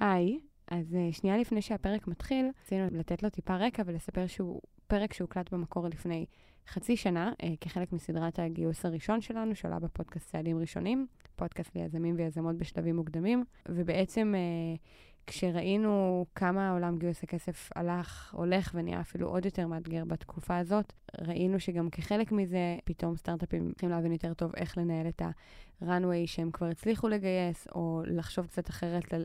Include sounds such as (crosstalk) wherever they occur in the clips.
היי, אז אה, שנייה לפני שהפרק מתחיל, רצינו לתת לו טיפה רקע ולספר שהוא פרק שהוקלט במקור לפני חצי שנה, אה, כחלק מסדרת הגיוס הראשון שלנו, שעולה בפודקאסט צעדים ראשונים, פודקאסט ליזמים ויזמות בשלבים מוקדמים, ובעצם אה, כשראינו כמה עולם גיוס הכסף הלך, הולך ונהיה אפילו עוד יותר מאתגר בתקופה הזאת, ראינו שגם כחלק מזה, פתאום סטארט-אפים צריכים להבין יותר טוב איך לנהל את ה-runway שהם כבר הצליחו לגייס, או לחשוב קצת אחרת על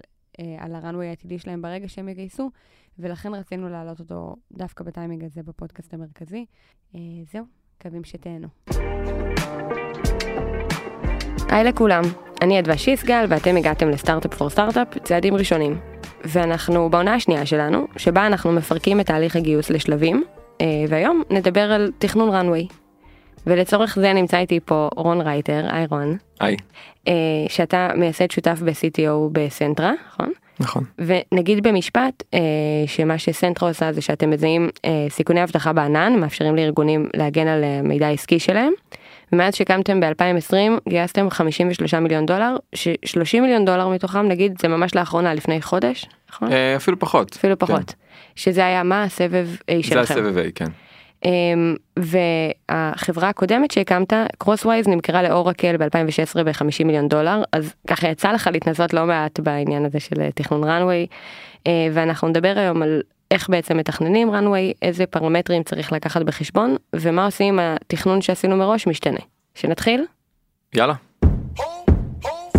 על הראנווי העתידי שלהם ברגע שהם יגייסו, ולכן רצינו להעלות אותו דווקא בטיימינג הזה בפודקאסט המרכזי. אה, זהו, מקווים שתהנו. היי לכולם, אני אדווה שיסגל ואתם הגעתם לסטארט-אפ פור סטארט-אפ, צעדים ראשונים. ואנחנו בעונה השנייה שלנו, שבה אנחנו מפרקים את תהליך הגיוס לשלבים, אה, והיום נדבר על תכנון ראנווי. ולצורך זה נמצא איתי פה רון רייטר, היי רון. היי. אה, שאתה מייסד שותף ב-CTO בסנטרה, נכון? נכון. ונגיד במשפט אה, שמה שסנטרה עושה זה שאתם מזהים אה, סיכוני אבטחה בענן, מאפשרים לארגונים להגן על המידע העסקי שלהם. ומאז שקמתם ב-2020 גייסתם 53 מיליון דולר, ש-30 מיליון דולר מתוכם נגיד זה ממש לאחרונה לפני חודש, נכון? אפילו פחות. אפילו פחות. כן. שזה היה מה הסבב A שלכם. זה הסבב A, כן. אמ, והחברה הקודמת שהקמת, קרוסווייז, נמכרה לאורקל ב-2016 ב-50 מיליון דולר, אז ככה יצא לך להתנסות לא מעט בעניין הזה של תכנון runway, אה, ואנחנו נדבר היום על איך בעצם מתכננים runway, איזה פרמטרים צריך לקחת בחשבון, ומה עושים אם התכנון שעשינו מראש משתנה. שנתחיל? יאללה.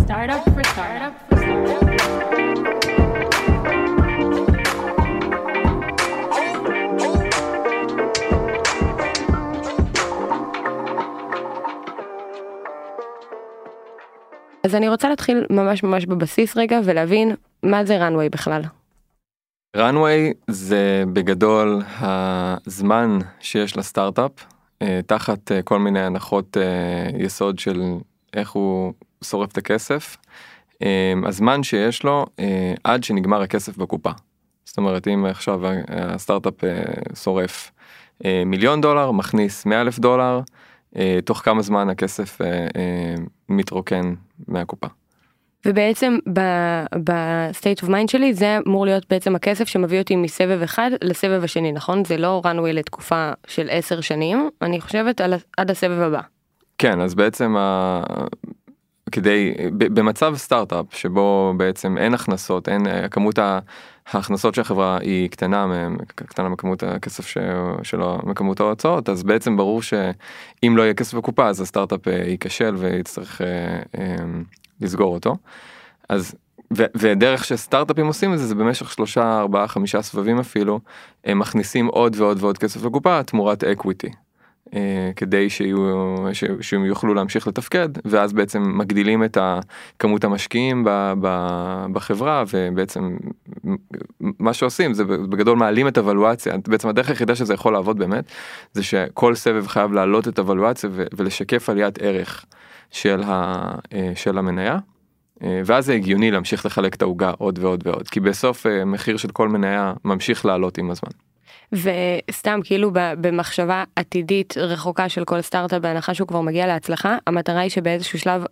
Startup for startup for startup. אז אני רוצה להתחיל ממש ממש בבסיס רגע ולהבין מה זה runway בכלל. runway זה בגדול הזמן שיש לסטארט-אפ אה, תחת אה, כל מיני הנחות אה, יסוד של איך הוא שורף את הכסף. הזמן שיש לו עד שנגמר הכסף בקופה. זאת אומרת אם עכשיו הסטארט-אפ שורף מיליון דולר מכניס 100 אלף דולר תוך כמה זמן הכסף מתרוקן מהקופה. ובעצם ב state of mind שלי זה אמור להיות בעצם הכסף שמביא אותי מסבב אחד לסבב השני נכון זה לא runway לתקופה של 10 שנים אני חושבת על, עד הסבב הבא. כן אז בעצם. כדי במצב סטארט-אפ שבו בעצם אין הכנסות אין כמות ההכנסות של החברה היא קטנה קטנה מכמות הכסף שלו מכמות ההוצאות אז בעצם ברור שאם לא יהיה כסף בקופה אז הסטארט-אפ אה, ייכשל ויצטרך אה, אה, לסגור אותו. אז ו- ודרך שסטארט-אפים עושים את זה זה במשך שלושה ארבעה חמישה סבבים אפילו הם מכניסים עוד ועוד ועוד כסף לקופה תמורת equity. אה, כדי שיהיו, שהם יוכלו להמשיך לתפקד ואז בעצם מגדילים את כמות המשקיעים ב, ב, בחברה ובעצם מה שעושים זה בגדול מעלים את הוולואציה בעצם הדרך היחידה שזה יכול לעבוד באמת זה שכל סבב חייב להעלות את הוולואציה ולשקף עליית ערך של, ה, אה, של המניה. אה, ואז זה הגיוני להמשיך לחלק את העוגה עוד ועוד ועוד כי בסוף מחיר של כל מניה ממשיך לעלות עם הזמן. וסתם כאילו במחשבה עתידית רחוקה של כל סטארט-אפ בהנחה שהוא כבר מגיע להצלחה המטרה היא שבאיזשהו שלב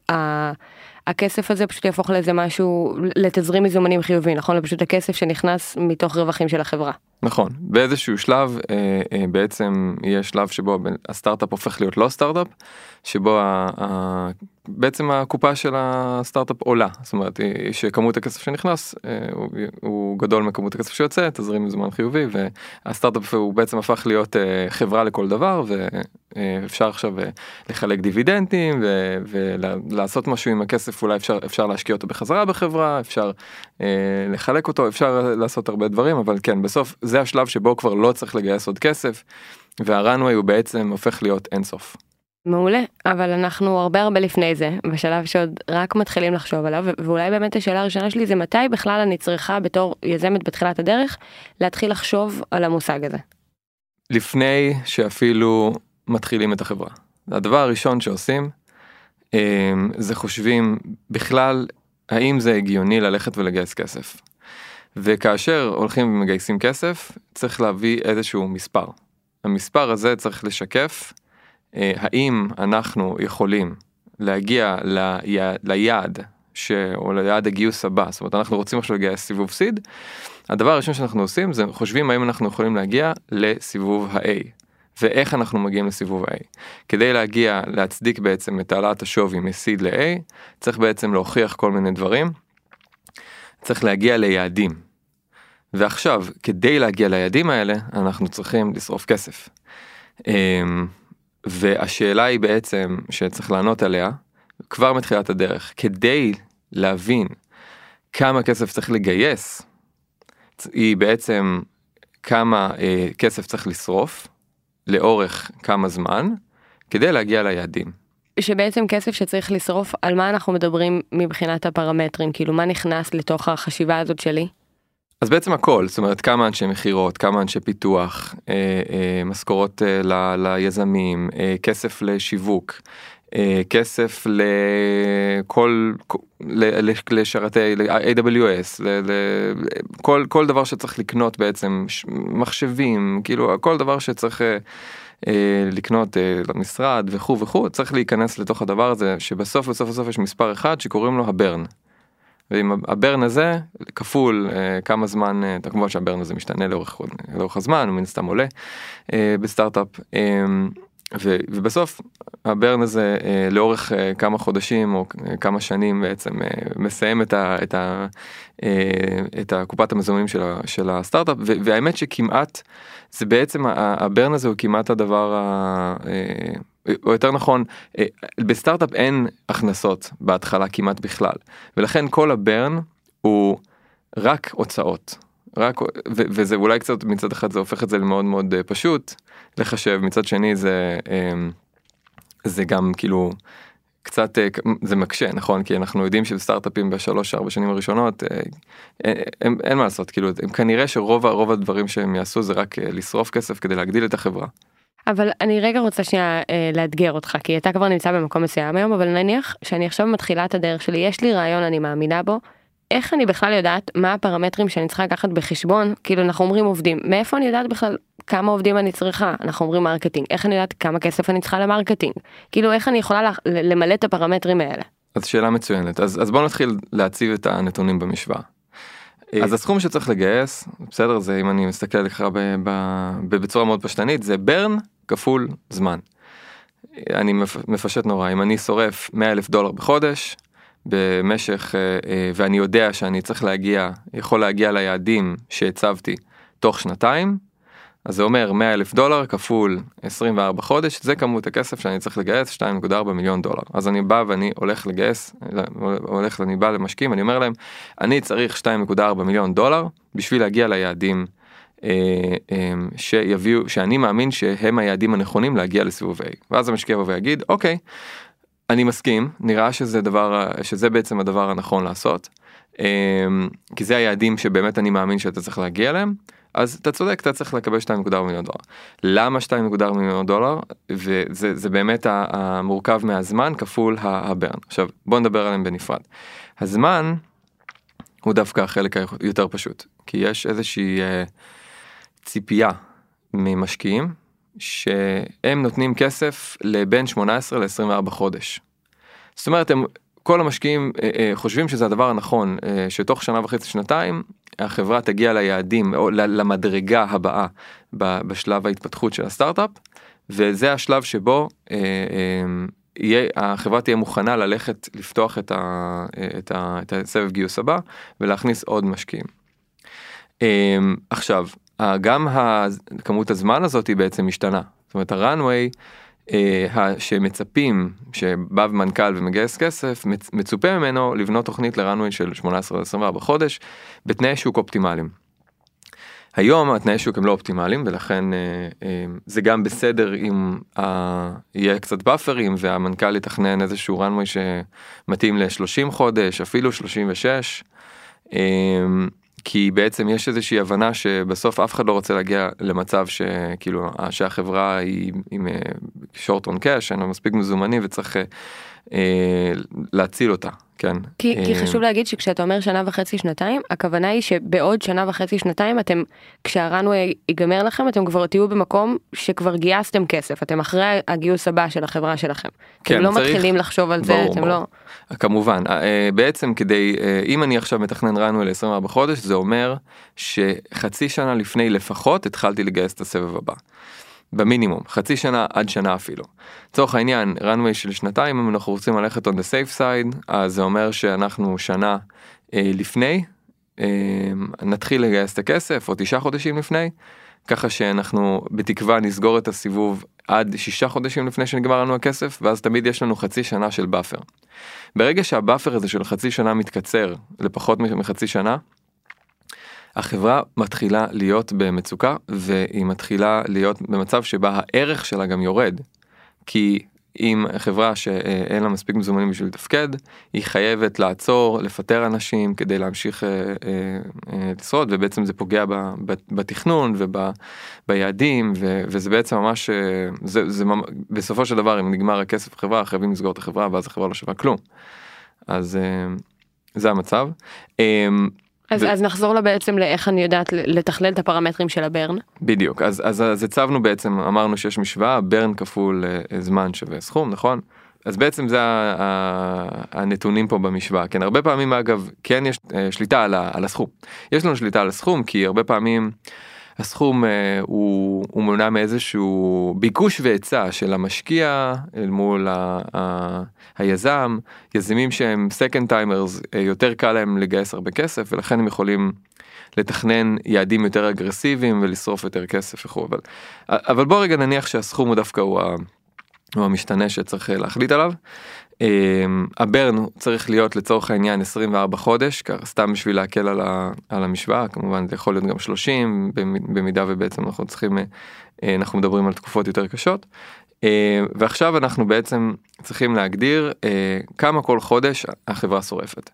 הכסף הזה פשוט יהפוך לאיזה משהו לתזרים מזומנים חיובי נכון? פשוט הכסף שנכנס מתוך רווחים של החברה. נכון. באיזשהו שלב אה, אה, בעצם יש שלב שבו הסטארט-אפ הופך להיות לא סטארט-אפ שבו ה, ה, בעצם הקופה של הסטארט-אפ עולה. זאת אומרת שכמות הכסף שנכנס אה, הוא, הוא גדול מכמות הכסף שיוצא תזרים מזומן חיובי והסטארט-אפ הוא בעצם הפך להיות אה, חברה לכל דבר אה, עכשיו אה, לחלק דיבידנדים ולעשות משהו עם הכסף אולי אפשר אפשר להשקיע אותו בחזרה בחברה אפשר אה, לחלק אותו אפשר לעשות הרבה דברים אבל כן בסוף זה השלב שבו כבר לא צריך לגייס עוד כסף והראנווי הוא בעצם הופך להיות אינסוף. מעולה אבל אנחנו הרבה הרבה לפני זה בשלב שעוד רק מתחילים לחשוב עליו ואולי באמת השאלה הראשונה שלי זה מתי בכלל אני צריכה בתור יזמת בתחילת הדרך להתחיל לחשוב על המושג הזה. לפני שאפילו מתחילים את החברה. הדבר הראשון שעושים אמ, זה חושבים בכלל האם זה הגיוני ללכת ולגייס כסף. וכאשר הולכים ומגייסים כסף צריך להביא איזשהו מספר. המספר הזה צריך לשקף אה, האם אנחנו יכולים להגיע ליעד, ליעד ש... או ליעד הגיוס הבא, זאת אומרת אנחנו רוצים עכשיו לגייס סיבוב סיד, הדבר הראשון שאנחנו עושים זה חושבים האם אנחנו יכולים להגיע לסיבוב ה-A. ואיך אנחנו מגיעים לסיבוב A. כדי להגיע, להצדיק בעצם את העלאת השווי מ-seed ל-A, צריך בעצם להוכיח כל מיני דברים. צריך להגיע ליעדים. ועכשיו, כדי להגיע ליעדים האלה, אנחנו צריכים לשרוף כסף. אמ, והשאלה היא בעצם, שצריך לענות עליה, כבר מתחילת הדרך, כדי להבין כמה כסף צריך לגייס, היא בעצם כמה אה, כסף צריך לשרוף, לאורך כמה זמן, כדי להגיע ליעדים. שבעצם כסף שצריך לשרוף, על מה אנחנו מדברים מבחינת הפרמטרים? כאילו, מה נכנס לתוך החשיבה הזאת שלי? אז בעצם הכל, זאת אומרת כמה אנשי מכירות, כמה אנשי פיתוח, אה, אה, משכורות אה, ל, ליזמים, אה, כסף לשיווק, כסף לכל, לשרתי AWS, כל, כל דבר שצריך לקנות בעצם, מחשבים, כאילו כל דבר שצריך אה, אה, לקנות למשרד וכו' וכו', צריך להיכנס לתוך הדבר הזה שבסוף בסוף בסוף יש מספר אחד שקוראים לו הברן. ועם הברן הזה כפול כמה זמן, כמובן שהברן הזה משתנה לאורך, לאורך הזמן, הוא מן סתם עולה בסטארט-אפ. ו, ובסוף הברן הזה אה, לאורך אה, כמה חודשים או אה, כמה שנים בעצם אה, מסיים את, ה, את, ה, אה, את הקופת המזומנים של, של הסטארט-אפ ו, והאמת שכמעט זה בעצם הברן הזה הוא כמעט הדבר ה... אה, או יותר נכון אה, בסטארט-אפ אין הכנסות בהתחלה כמעט בכלל ולכן כל הברן הוא רק הוצאות רק ו, וזה אולי קצת מצד אחד זה הופך את זה למאוד מאוד אה, פשוט לחשב מצד שני זה אמ, זה גם כאילו קצת אה, זה מקשה נכון כי אנחנו יודעים שבסטארט-אפים בשלוש ארבע שנים הראשונות אה, אין, אין, אין מה לעשות כאילו הם כנראה שרוב רוב הדברים שהם יעשו זה רק לשרוף כסף כדי להגדיל את החברה. אבל אני רגע רוצה שנייה לאתגר אותך כי אתה כבר נמצא במקום מסוים היום אבל נניח שאני עכשיו מתחילה את הדרך שלי יש לי רעיון אני מאמינה בו איך אני בכלל יודעת מה הפרמטרים שאני צריכה לקחת בחשבון כאילו אנחנו אומרים עובדים מאיפה אני יודעת בכלל כמה עובדים אני צריכה אנחנו אומרים marketing איך אני יודעת כמה כסף אני צריכה ל marketing כאילו איך אני יכולה למלא את הפרמטרים האלה. אז שאלה מצוינת אז אז בוא נתחיל להציב את הנתונים במשוואה. אה. אז הסכום שצריך לגייס בסדר זה אם אני מסתכל על זה בצורה מאוד פשטנית זה burn כפול זמן. אני מפשט נורא אם אני שורף 100 אלף דולר בחודש במשך אה, אה, ואני יודע שאני צריך להגיע יכול להגיע ליעדים שהצבתי תוך שנתיים אז זה אומר 100 אלף דולר כפול 24 חודש זה כמות הכסף שאני צריך לגייס 2.4 מיליון דולר. אז אני בא ואני הולך לגייס הולך אני בא למשקיעים אני אומר להם אני צריך 2.4 מיליון דולר בשביל להגיע ליעדים אה, שיביאו שאני מאמין שהם היעדים הנכונים להגיע לסיבוב A. ואז המשקיע יבוא ויגיד אוקיי אני מסכים נראה שזה דבר שזה בעצם הדבר הנכון לעשות אה, כי זה היעדים שבאמת אני מאמין שאתה צריך להגיע אליהם. אז אתה צודק אתה צריך לקבל 2.4 מיליון דולר. למה 2.4 מיליון דולר וזה זה באמת המורכב מהזמן כפול הברן עכשיו בוא נדבר עליהם בנפרד. הזמן הוא דווקא החלק היותר פשוט כי יש איזושהי uh, ציפייה ממשקיעים שהם נותנים כסף לבין 18 ל-24 חודש. זאת אומרת הם כל המשקיעים uh, uh, חושבים שזה הדבר הנכון uh, שתוך שנה וחצי שנתיים החברה תגיע ליעדים או למדרגה הבאה בשלב ההתפתחות של הסטארט-אפ וזה השלב שבו אה, אה, יהיה, החברה תהיה מוכנה ללכת לפתוח את, ה, את, ה, את הסבב גיוס הבא ולהכניס עוד משקיעים. אה, עכשיו גם כמות הזמן הזאת היא בעצם משתנה זאת אומרת הראנוויי אה, שמצפים שבא מנכ"ל ומגייס כסף מצופה ממנו לבנות תוכנית לרנווי של 18-24 חודש בתנאי שוק אופטימליים. היום התנאי שוק הם לא אופטימליים ולכן אה, אה, זה גם בסדר אם יהיה קצת באפרים והמנכ"ל יתכנן איזשהו רנווי שמתאים ל-30 חודש אפילו 36. כי בעצם יש איזושהי הבנה שבסוף אף אחד לא רוצה להגיע למצב שכאילו שהחברה היא עם שורט און קאש אין לה מספיק מזומנים וצריך אה, להציל אותה, כן. כי, כי אה, חשוב להגיד שכשאתה אומר שנה וחצי שנתיים הכוונה היא שבעוד שנה וחצי שנתיים אתם כשהרנווי ייגמר לכם אתם כבר תהיו במקום שכבר גייסתם כסף אתם אחרי הגיוס הבא של החברה שלכם. כן, אתם לא צריך- מתחילים לחשוב על זה ברור, אתם ברור. לא. כמובן, אה, בעצם כדי, אה, אם אני עכשיו מתכנן runway ל-24 חודש, זה אומר שחצי שנה לפני לפחות התחלתי לגייס את הסבב הבא. במינימום, חצי שנה עד שנה אפילו. לצורך העניין, runway של שנתיים, אם אנחנו רוצים ללכת on the safe side, אז זה אומר שאנחנו שנה אה, לפני, אה, נתחיל לגייס את הכסף, או תשעה חודשים לפני, ככה שאנחנו בתקווה נסגור את הסיבוב עד שישה חודשים לפני שנגמר לנו הכסף, ואז תמיד יש לנו חצי שנה של buffer. ברגע שה buffer הזה של חצי שנה מתקצר לפחות מחצי שנה, החברה מתחילה להיות במצוקה והיא מתחילה להיות במצב שבה הערך שלה גם יורד. כי אם חברה שאין לה מספיק מזומנים בשביל לתפקד, היא חייבת לעצור, לפטר אנשים כדי להמשיך אה, אה, אה, לשרוד, ובעצם זה פוגע ב, ב, בתכנון וביעדים, וזה בעצם ממש, אה, זה, זה ממ- בסופו של דבר אם נגמר הכסף בחברה, חייבים לסגור את החברה, ואז החברה לא שווה כלום. אז אה, זה המצב. אז, ו- אז נחזור לה בעצם לאיך אני יודעת לתכלל את הפרמטרים של הברן. בדיוק אז אז אז הצבנו בעצם אמרנו שיש משוואה ברן כפול אה, זמן שווה סכום נכון? אז בעצם זה הנתונים פה במשוואה. כן הרבה פעמים אגב כן יש אה, שליטה על הסכום. יש לנו שליטה על הסכום כי הרבה פעמים הסכום אה, הוא, הוא מונע מאיזשהו ביקוש והיצע של המשקיע אל מול ה, ה, היזם יזמים שהם second timers אה, יותר קל להם לגייס הרבה כסף ולכן הם יכולים לתכנן יעדים יותר אגרסיביים ולשרוף יותר כסף וכו' אבל, אבל בוא רגע נניח שהסכום הוא דווקא הוא, ה, הוא המשתנה שצריך להחליט עליו. Um, הברן צריך להיות לצורך העניין 24 חודש סתם בשביל להקל על, ה, על המשוואה כמובן זה יכול להיות גם 30 במ- במידה ובעצם אנחנו צריכים אה, אנחנו מדברים על תקופות יותר קשות. אה, ועכשיו אנחנו בעצם צריכים להגדיר אה, כמה כל חודש החברה שורפת.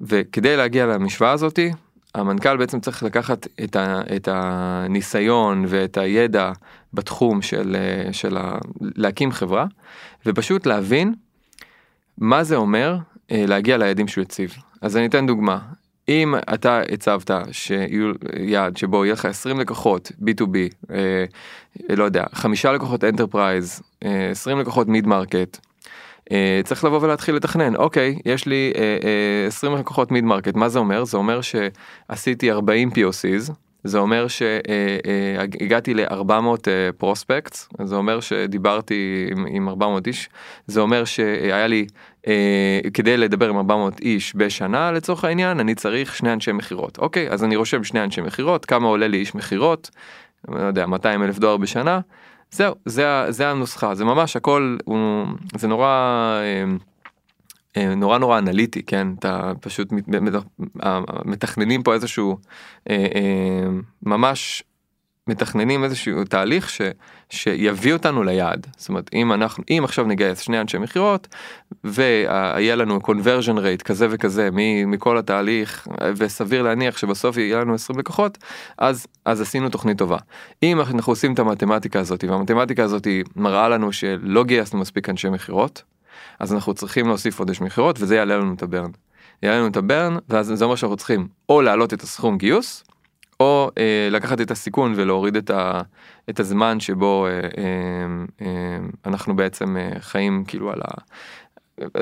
וכדי להגיע למשוואה הזאתי המנכ"ל בעצם צריך לקחת את, ה, את הניסיון ואת הידע בתחום של, של ה, להקים חברה ופשוט להבין מה זה אומר אה, להגיע ליעדים שהוא הציב. אז אני אתן דוגמה. אם אתה הצבת שיהיו יעד שבו יהיה לך 20 לקוחות B2B, אה, לא יודע, חמישה לקוחות enterprise, אה, 20 לקוחות mid market, אה, צריך לבוא ולהתחיל לתכנן אוקיי יש לי אה, אה, 20 לקוחות mid market מה זה אומר זה אומר שעשיתי 40 POCs זה אומר שהגעתי ל-400 prospects זה אומר שדיברתי עם, עם 400 איש זה אומר שהיה לי אה, כדי לדבר עם 400 איש בשנה לצורך העניין אני צריך שני אנשי מכירות. אוקיי אז אני רושם שני אנשי מכירות כמה עולה לי איש מכירות. לא יודע 200 אלף דולר בשנה? זהו זה זה הנוסחה זה ממש הכל הוא זה נורא אה, אה, נורא נורא אנליטי כן? אתה פשוט מת- מת- מתכננים פה איזשהו אה, אה, ממש מתכננים איזשהו תהליך ש, שיביא אותנו ליעד זאת אומרת אם אנחנו אם עכשיו נגייס שני אנשי מכירות ויהיה לנו conversion rate כזה וכזה מכל התהליך וסביר להניח שבסוף יהיה לנו 20 לקוחות אז אז עשינו תוכנית טובה. אם אנחנו עושים את המתמטיקה הזאת והמתמטיקה הזאת מראה לנו שלא גייסנו מספיק אנשי מכירות אז אנחנו צריכים להוסיף חודש מכירות וזה יעלה לנו את הברן. יעלה לנו את הברן ואז זה אומר שאנחנו צריכים או להעלות את הסכום גיוס או אה, לקחת את הסיכון ולהוריד את, ה, את הזמן שבו אה, אה, אה, אנחנו בעצם אה, חיים כאילו על ה...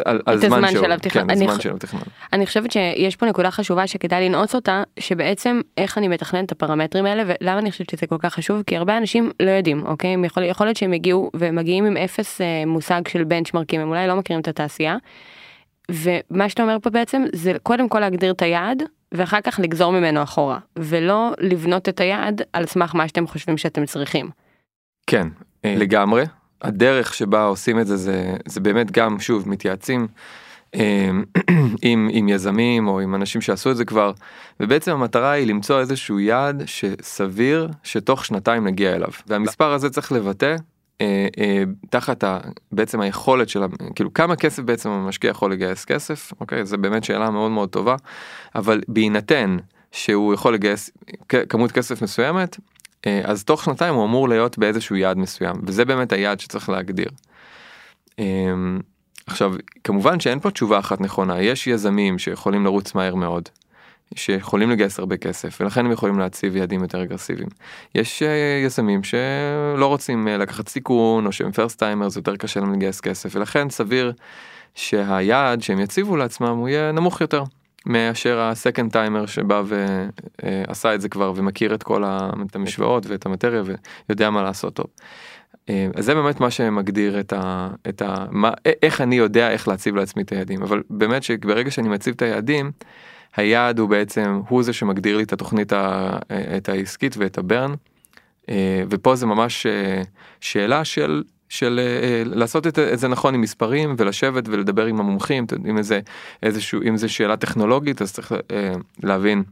על, על את הזמן של התכנון. כן, אני הזמן ח- של התכנון. אני חושבת שיש פה נקודה חשובה שכדאי לנעוץ אותה, שבעצם איך אני מתכנן את הפרמטרים האלה ולמה אני חושבת שזה כל כך חשוב, כי הרבה אנשים לא יודעים, אוקיי? יכול, יכול להיות שהם יגיעו ומגיעים עם אפס אה, מושג של בנצ'מרקים, הם אולי לא מכירים את התעשייה. ומה שאתה אומר פה בעצם זה קודם כל להגדיר את היעד ואחר כך לגזור ממנו אחורה ולא לבנות את היעד על סמך מה שאתם חושבים שאתם צריכים. כן, אה, לגמרי. הדרך שבה עושים את זה זה, זה באמת גם שוב מתייעצים אה, (clears throat) עם, עם יזמים או עם אנשים שעשו את זה כבר ובעצם המטרה היא למצוא איזשהו יעד שסביר שתוך שנתיים נגיע אליו והמספר הזה צריך לבטא תחת ה, בעצם היכולת של כאילו כמה כסף בעצם המשקיע יכול לגייס כסף אוקיי זה באמת שאלה מאוד מאוד טובה אבל בהינתן שהוא יכול לגייס כמות כסף מסוימת אה, אז תוך שנתיים הוא אמור להיות באיזשהו יעד מסוים וזה באמת היעד שצריך להגדיר. אה, עכשיו כמובן שאין פה תשובה אחת נכונה יש יזמים שיכולים לרוץ מהר מאוד. שיכולים לגייס הרבה כסף ולכן הם יכולים להציב יעדים יותר אגרסיביים. יש uh, יזמים שלא רוצים uh, לקחת סיכון או שהם פרסט טיימר זה יותר קשה להם לגייס כסף ולכן סביר שהיעד שהם יציבו לעצמם הוא יהיה נמוך יותר מאשר הסקנד טיימר שבא ועשה את זה כבר ומכיר את כל המשוואות ואת המטריה ויודע מה לעשות טוב. אז זה באמת מה שמגדיר את ה... את ה מה, איך אני יודע איך להציב לעצמי את היעדים אבל באמת שברגע שאני מציב את היעדים. היעד הוא בעצם הוא זה שמגדיר לי את התוכנית ה, את העסקית ואת הברן. ופה זה ממש שאלה של של לעשות את זה נכון עם מספרים ולשבת ולדבר עם המומחים אם זה איזשהו אם זה שאלה טכנולוגית אז צריך להבין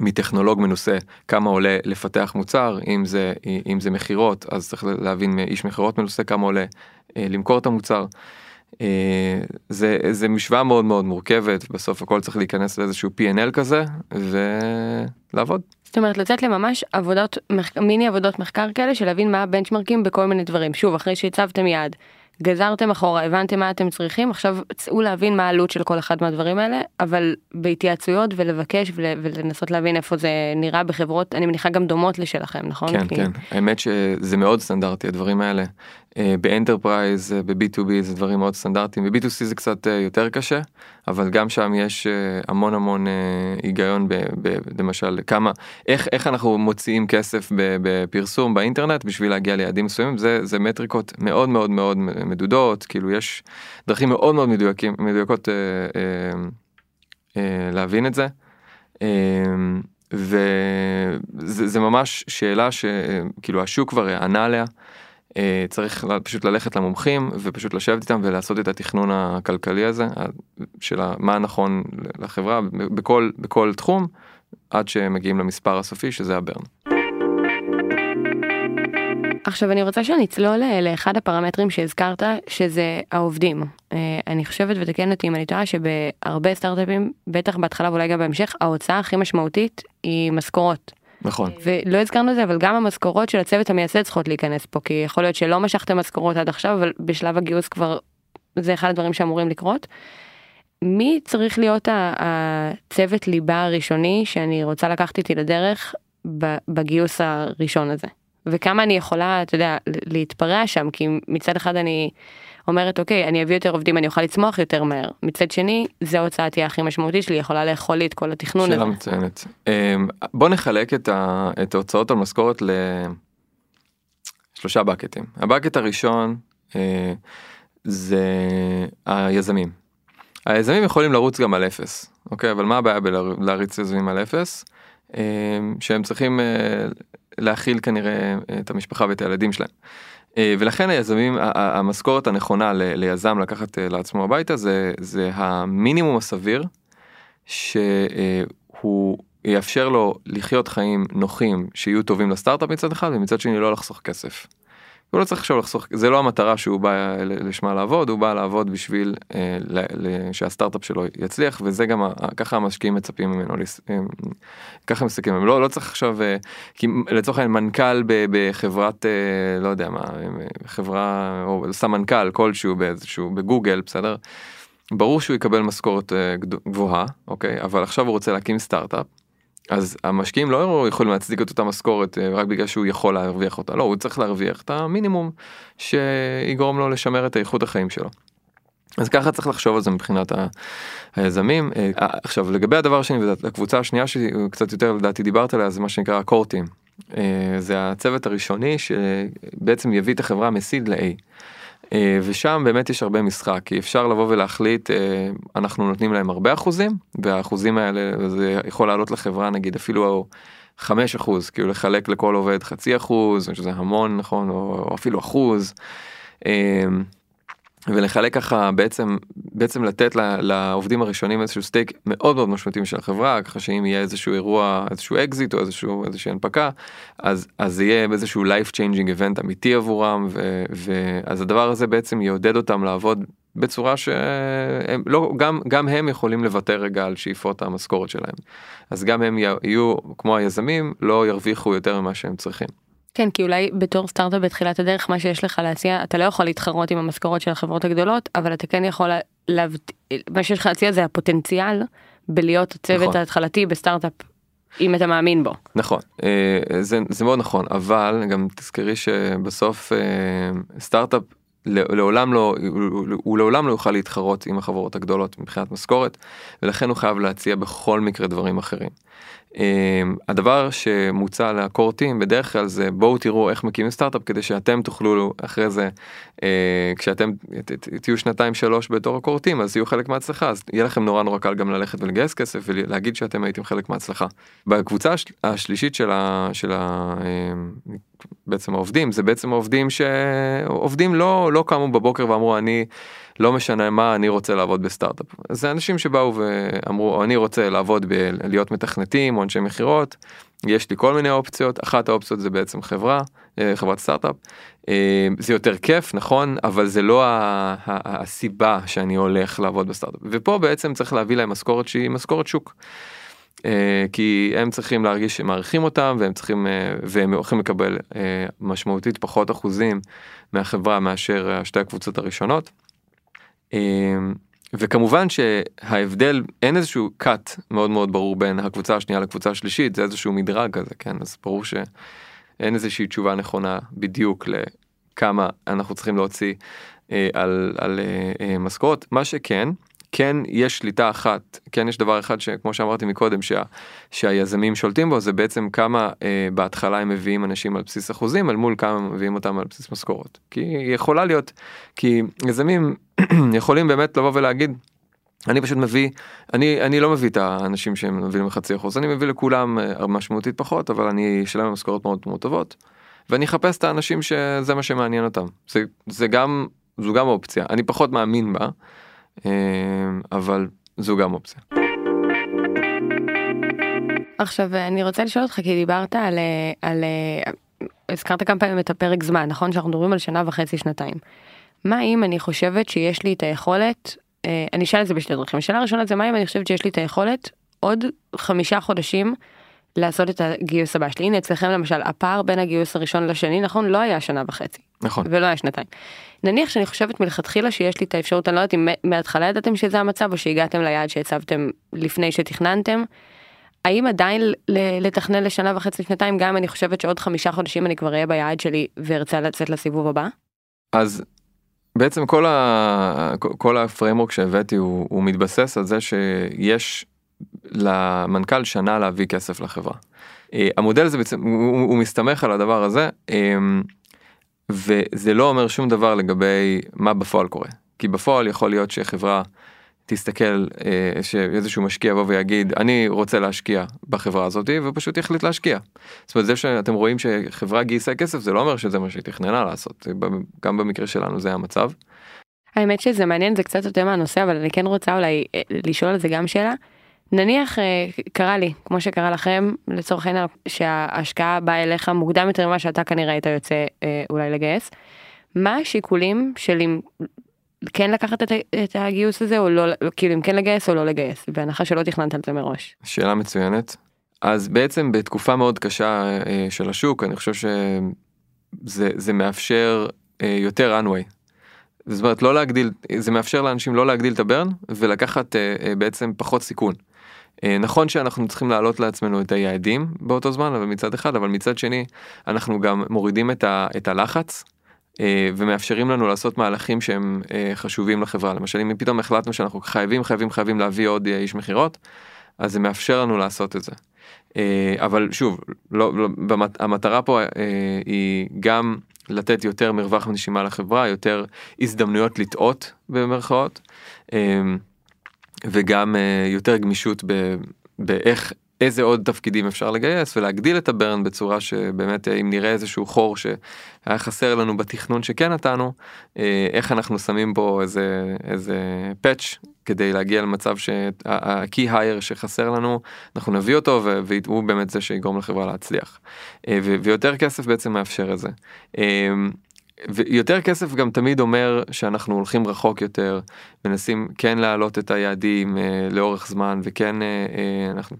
מטכנולוג מנוסה כמה עולה לפתח מוצר אם זה אם זה מכירות אז צריך להבין מאיש מכירות מנוסה כמה עולה למכור את המוצר. זה זה משוואה מאוד מאוד מורכבת בסוף הכל צריך להיכנס לאיזשהו P&L כזה ולעבוד. זאת אומרת לצאת לממש עבודות מיני עבודות מחקר כאלה של להבין מה הבנצ'מרקים בכל מיני דברים. שוב אחרי שהצבתם יעד גזרתם אחורה הבנתם מה אתם צריכים עכשיו צאו להבין מה העלות של כל אחד מהדברים האלה אבל בהתייעצויות ולבקש ולנסות להבין איפה זה נראה בחברות אני מניחה גם דומות לשלכם נכון? כן כן. האמת שזה מאוד סטנדרטי הדברים האלה ב enterprise ב-B2B זה דברים מאוד סטנדרטיים ב-B2C זה קצת יותר קשה אבל גם שם יש המון המון היגיון למשל כמה איך איך אנחנו מוציאים כסף בפרסום באינטרנט בשביל להגיע ליעדים מסוימים זה זה מטריקות מאוד מאוד מאוד מדודות כאילו יש דרכים מאוד מאוד מדויקים מדויקות אה, אה, אה, להבין את זה. אה, וזה ממש שאלה שכאילו השוק כבר ענה עליה. אה, צריך פשוט ללכת למומחים ופשוט לשבת איתם ולעשות את התכנון הכלכלי הזה של מה נכון לחברה בכל בכל תחום עד שמגיעים למספר הסופי שזה הברן. עכשיו אני רוצה שנצלול לאחד הפרמטרים שהזכרת שזה העובדים. אני חושבת ותקן אותי אם אני טועה שבהרבה סטארט-אפים בטח בהתחלה ואולי גם בהמשך ההוצאה הכי משמעותית היא משכורות. נכון. ולא הזכרנו את זה אבל גם המשכורות של הצוות המייסד צריכות להיכנס פה כי יכול להיות שלא משכתם משכורות עד עכשיו אבל בשלב הגיוס כבר זה אחד הדברים שאמורים לקרות. מי צריך להיות הצוות ליבה הראשוני שאני רוצה לקחת איתי לדרך בגיוס הראשון הזה. וכמה אני יכולה אתה יודע להתפרע שם כי מצד אחד אני אומרת אוקיי אני אביא יותר עובדים אני אוכל לצמוח יותר מהר מצד שני זה ההוצאה תהיה הכי משמעותית שלי יכולה לאכול לי את כל התכנון הזה. שאלה מצוינת. בוא נחלק את, ה, את ההוצאות על משכורת לשלושה בקטים הבקט הראשון אה, זה היזמים. היזמים יכולים לרוץ גם על אפס אוקיי אבל מה הבעיה בלהריץ יזמים על אפס שהם צריכים להכיל כנראה את המשפחה ואת הילדים שלהם. ולכן היזמים המשכורת הנכונה ליזם לקחת לעצמו הביתה זה זה המינימום הסביר שהוא יאפשר לו לחיות חיים נוחים שיהיו טובים לסטארט-אפ מצד אחד ומצד שני לא לחסוך כסף. הוא לא צריך עכשיו לחסוך זה לא המטרה שהוא בא לשמה לעבוד הוא בא לעבוד בשביל אה, שהסטארט-אפ שלו יצליח וזה גם ככה המשקיעים מצפים ממנו ככה מסתכלים הם לא לא צריך עכשיו אה, כי לצורך העניין מנכ"ל בחברת אה, לא יודע מה חברה או סמנכ"ל כלשהו באיזשהו בגוגל בסדר. ברור שהוא יקבל משכורת אה, גבוהה אוקיי אבל עכשיו הוא רוצה להקים סטארט-אפ. אז המשקיעים לא יכולים להצדיק את אותה משכורת אה, רק בגלל שהוא יכול להרוויח אותה לא הוא צריך להרוויח את המינימום שיגרום לו לשמר את איכות החיים שלו. אז ככה צריך לחשוב על זה מבחינת היזמים אה, עכשיו לגבי הדבר השני הקבוצה השנייה שקצת יותר לדעתי דיברת עליה זה מה שנקרא קורטים זה הצוות הראשוני שבעצם יביא את החברה מסיד ל-A. אה, ושם באמת יש הרבה משחק כי אפשר לבוא ולהחליט אה, אנחנו נותנים להם הרבה אחוזים והאחוזים האלה זה יכול לעלות לחברה נגיד אפילו 5 אחוז כאילו לחלק לכל עובד חצי אחוז שזה המון נכון או אפילו אחוז. ולחלק ככה בעצם בעצם לתת לעובדים הראשונים איזשהו stake מאוד מאוד משמעותי של החברה ככה שאם יהיה איזשהו אירוע איזשהו אקזיט או איזשהו איזושהי הנפקה אז אז יהיה איזשהו life changing event אמיתי עבורם ואז הדבר הזה בעצם יעודד אותם לעבוד בצורה שהם לא גם גם הם יכולים לוותר רגע על שאיפות המשכורת שלהם אז גם הם יהיו כמו היזמים לא ירוויחו יותר ממה שהם צריכים. כן, כי אולי בתור סטארט-אפ בתחילת הדרך, מה שיש לך להציע, אתה לא יכול להתחרות עם המשכורות של החברות הגדולות, אבל אתה כן יכול להבט... מה שיש לך להציע זה הפוטנציאל בלהיות הצוות נכון. ההתחלתי בסטארט-אפ, אם אתה מאמין בו. נכון, אה, זה, זה מאוד נכון, אבל גם תזכרי שבסוף אה, סטארט-אפ לעולם לא, הוא לעולם לא יוכל להתחרות עם החברות הגדולות מבחינת משכורת, ולכן הוא חייב להציע בכל מקרה דברים אחרים. אמ, הדבר שמוצע לקורטים בדרך כלל זה בואו תראו איך מקימים סטארט-אפ כדי שאתם תוכלו אחרי זה כשאתם תהיו שנתיים שלוש בתור הקורטים אז יהיו חלק מההצלחה אז יהיה לכם נורא נורא קל גם ללכת ולגייס כסף ולהגיד שאתם הייתם חלק מההצלחה. בקבוצה השלישית של, ה, של ה, אמ, בעצם העובדים זה בעצם העובדים שעובדים לא לא קמו בבוקר ואמרו אני. לא משנה מה אני רוצה לעבוד בסטארט-אפ. זה אנשים שבאו ואמרו אני רוצה לעבוד בלהיות מתכנתים או אנשי מכירות, יש לי כל מיני אופציות, אחת האופציות זה בעצם חברה, אה, חברת סטארט-אפ. אה, זה יותר כיף נכון אבל זה לא הסיבה שאני הולך לעבוד בסטארט-אפ ופה בעצם צריך להביא להם משכורת שהיא משכורת שוק. Uh, כי הם צריכים להרגיש שמעריכים אותם והם צריכים והם הולכים לקבל משמעותית פחות אחוזים מהחברה מאשר שתי הקבוצות הראשונות. וכמובן שההבדל אין איזשהו cut מאוד מאוד ברור בין הקבוצה השנייה לקבוצה השלישית זה איזשהו מדרג כזה כן? אז ברור שאין איזושהי תשובה נכונה בדיוק לכמה אנחנו צריכים להוציא אה, על, על אה, אה, משכורת מה שכן כן יש שליטה אחת כן יש דבר אחד שכמו שאמרתי מקודם שה, שהיזמים שולטים בו זה בעצם כמה אה, בהתחלה הם מביאים אנשים על בסיס אחוזים אל מול כמה מביאים אותם על בסיס משכורת כי יכולה להיות כי יזמים (clears throat) יכולים באמת לבוא ולהגיד אני פשוט מביא אני אני לא מביא את האנשים שהם מביאים חצי אחוז אני מביא לכולם אה, משמעותית פחות אבל אני אשלם משכורות מאוד מאוד טובות. ואני אחפש את האנשים שזה מה שמעניין אותם זה זה גם זו גם אופציה אני פחות מאמין בה. אמ, אבל זו גם אופציה. עכשיו אני רוצה לשאול אותך כי דיברת על על הזכרת כמה פעמים את הפרק זמן נכון שאנחנו מדברים על שנה וחצי שנתיים. מה אם אני חושבת שיש לי את היכולת אה, אני אשאל את זה בשתי דרכים השאלה הראשונה זה מה אם אני חושבת שיש לי את היכולת עוד חמישה חודשים לעשות את הגיוס הבא שלי. הנה אצלכם למשל הפער בין הגיוס הראשון לשני נכון לא היה שנה וחצי. נכון. ולא היה שנתיים. נניח שאני חושבת מלכתחילה שיש לי את האפשרות אני לא יודעת אם מההתחלה ידעתם שזה המצב או שהגעתם ליעד שהצבתם לפני שתכננתם. האם עדיין לתכנן לשנה וחצי שנתיים גם אני חושבת שעוד חמישה חודשים אני כבר אהיה ביעד שלי וארצה לצאת לסיבוב הבא? אז בעצם כל, ה... כל ה framework שהבאתי הוא, הוא מתבסס על זה שיש למנכ"ל שנה להביא כסף לחברה. אה, המודל הזה בעצם הוא, הוא מסתמך על הדבר הזה אמ, וזה לא אומר שום דבר לגבי מה בפועל קורה כי בפועל יכול להיות שחברה תסתכל אה, שאיזשהו משקיע יבוא ויגיד אני רוצה להשקיע בחברה הזאת ופשוט יחליט להשקיע. זאת אומרת זה שאתם רואים שחברה גייסה כסף זה לא אומר שזה מה שהיא תכננה לעשות גם במקרה שלנו זה המצב. האמת שזה מעניין זה קצת יותר מהנושא אבל אני כן רוצה אולי אה, לשאול על זה גם שאלה. נניח אה, קרה לי כמו שקרה לכם לצורך העניין שההשקעה באה אליך מוקדם יותר ממה שאתה כנראה היית יוצא אה, אולי לגייס. מה השיקולים של אם כן לקחת את, את הגיוס הזה או לא כאילו אם כן לגייס או לא לגייס בהנחה שלא תכננת על זה מראש. שאלה מצוינת. אז בעצם בתקופה מאוד קשה אה, של השוק אני חושב שזה זה מאפשר יותר runway. זאת אומרת לא להגדיל זה מאפשר לאנשים לא להגדיל את הברן ולקחת בעצם פחות סיכון. אה, נכון שאנחנו צריכים להעלות לעצמנו את היעדים באותו זמן אבל מצד אחד אבל מצד שני אנחנו גם מורידים את, ה, את הלחץ אה, ומאפשרים לנו לעשות מהלכים שהם אה, חשובים לחברה למשל אם פתאום החלטנו שאנחנו חייבים חייבים חייבים להביא עוד איש מכירות אז זה מאפשר לנו לעשות את זה. אבל שוב לא, לא במת, המטרה פה היא גם לתת יותר מרווח נשימה לחברה יותר הזדמנויות לטעות במרכאות. וגם uh, יותר גמישות באיך איזה עוד תפקידים אפשר לגייס ולהגדיל את הברן בצורה שבאמת אם נראה איזשהו חור שהיה חסר לנו בתכנון שכן נתנו אה, איך אנחנו שמים בו איזה איזה פאץ' כדי להגיע למצב שה-key hire שחסר לנו אנחנו נביא אותו והוא באמת זה שיגרום לחברה להצליח אה, ויותר כסף בעצם מאפשר את זה. ויותר כסף גם תמיד אומר שאנחנו הולכים רחוק יותר, מנסים כן להעלות את היעדים אה, לאורך זמן וכן אה, אה, אנחנו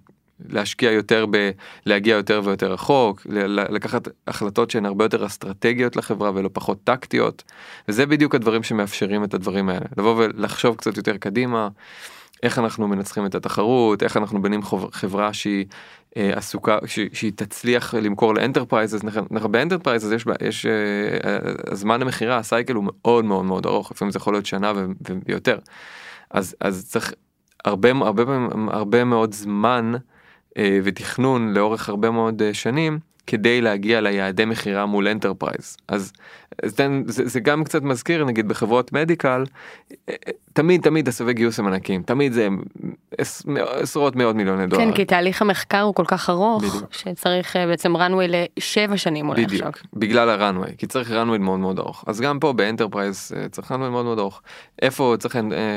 להשקיע יותר בלהגיע יותר ויותר רחוק, לקחת החלטות שהן הרבה יותר אסטרטגיות לחברה ולא פחות טקטיות, וזה בדיוק הדברים שמאפשרים את הדברים האלה, לבוא ולחשוב קצת יותר קדימה. איך אנחנו מנצחים את התחרות, איך אנחנו בונים חברה שהיא אה, עסוקה, שהיא, שהיא תצליח למכור ל enterprise, ב enterprise יש, יש אה, הזמן המכירה, ה cycle הוא מאוד מאוד מאוד ארוך, לפעמים זה יכול להיות שנה ויותר. אז, אז צריך הרבה, הרבה, הרבה מאוד זמן אה, ותכנון לאורך הרבה מאוד אה, שנים כדי להגיע ליעדי מכירה מול enterprise אז, אז זה, זה גם קצת מזכיר נגיד בחברות medical אה, תמיד תמיד סבבי גיוס הם ענקים תמיד זה עש, עשרות מאות מיליוני דולר. כן כי תהליך המחקר הוא כל כך ארוך בדיוק. שצריך בעצם runway לשבע שנים אולי בדיוק, עכשיו. בגלל ה-runway כי צריך runway מאוד מאוד ארוך אז גם פה ב enterprise צריך runway מאוד מאוד ארוך איפה צריך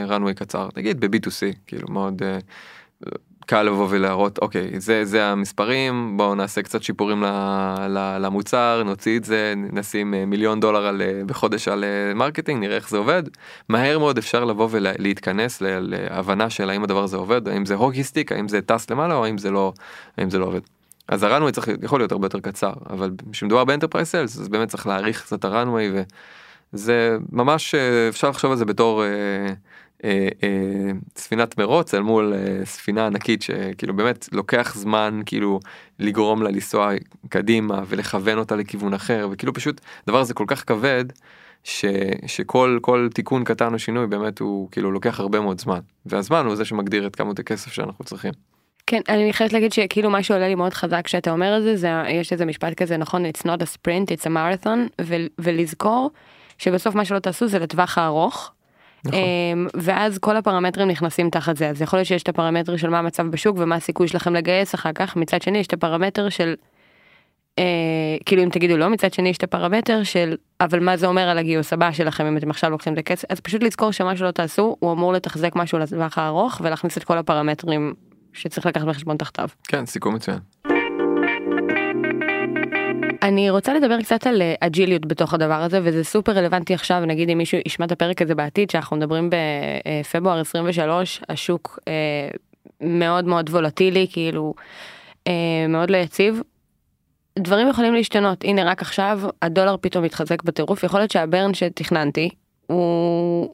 runway קצר נגיד ב-B2C כאילו מאוד. קל לבוא ולהראות אוקיי זה זה המספרים בואו נעשה קצת שיפורים למוצר נוציא את זה נשים אה, מיליון דולר על, אה, בחודש על אה, marketing נראה איך זה עובד מהר מאוד אפשר לבוא ולהתכנס להבנה של האם הדבר הזה עובד האם זה hockey stick האם זה טס למעלה או האם זה לא האם זה לא עובד. אז ה runway צריך יכול להיות הרבה יותר קצר אבל כשמדובר ב enterprise sales אז באמת צריך להאריך קצת ה runway וזה ממש אפשר לחשוב על זה בתור. אה, אה, ספינת מרוץ אל מול אה, ספינה ענקית שכאילו באמת לוקח זמן כאילו לגרום לה לנסוע קדימה ולכוון אותה לכיוון אחר וכאילו פשוט דבר הזה כל כך כבד ש, שכל כל תיקון קטן או שינוי באמת הוא כאילו לוקח הרבה מאוד זמן. והזמן הוא זה שמגדיר את כמות הכסף שאנחנו צריכים. כן אני חייבת להגיד שכאילו מה שעולה לי מאוד חזק שאתה אומר את זה זה יש איזה משפט כזה נכון? It's not a sprint it's a marathon. ולזכור שבסוף מה שלא תעשו זה לטווח הארוך נכון. אמ, ואז כל הפרמטרים נכנסים תחת זה אז יכול להיות שיש את הפרמטר של מה המצב בשוק ומה הסיכוי שלכם לגייס אחר כך מצד שני יש את הפרמטר של אה, כאילו אם תגידו לא מצד שני יש את הפרמטר של אבל מה זה אומר על הגיוס הבא שלכם אם אתם עכשיו לוקחים את הכסף אז פשוט לזכור שמה שלא תעשו הוא אמור לתחזק משהו לטווח הארוך ולהכניס את כל הפרמטרים שצריך לקחת בחשבון תחתיו. כן סיכום מצוין. אני רוצה לדבר קצת על אג'יליות בתוך הדבר הזה וזה סופר רלוונטי עכשיו נגיד אם מישהו ישמע את הפרק הזה בעתיד שאנחנו מדברים בפברואר 23 השוק אה, מאוד מאוד וולטילי כאילו אה, מאוד לא יציב. דברים יכולים להשתנות הנה רק עכשיו הדולר פתאום מתחזק בטירוף יכול להיות שהברן שתכננתי הוא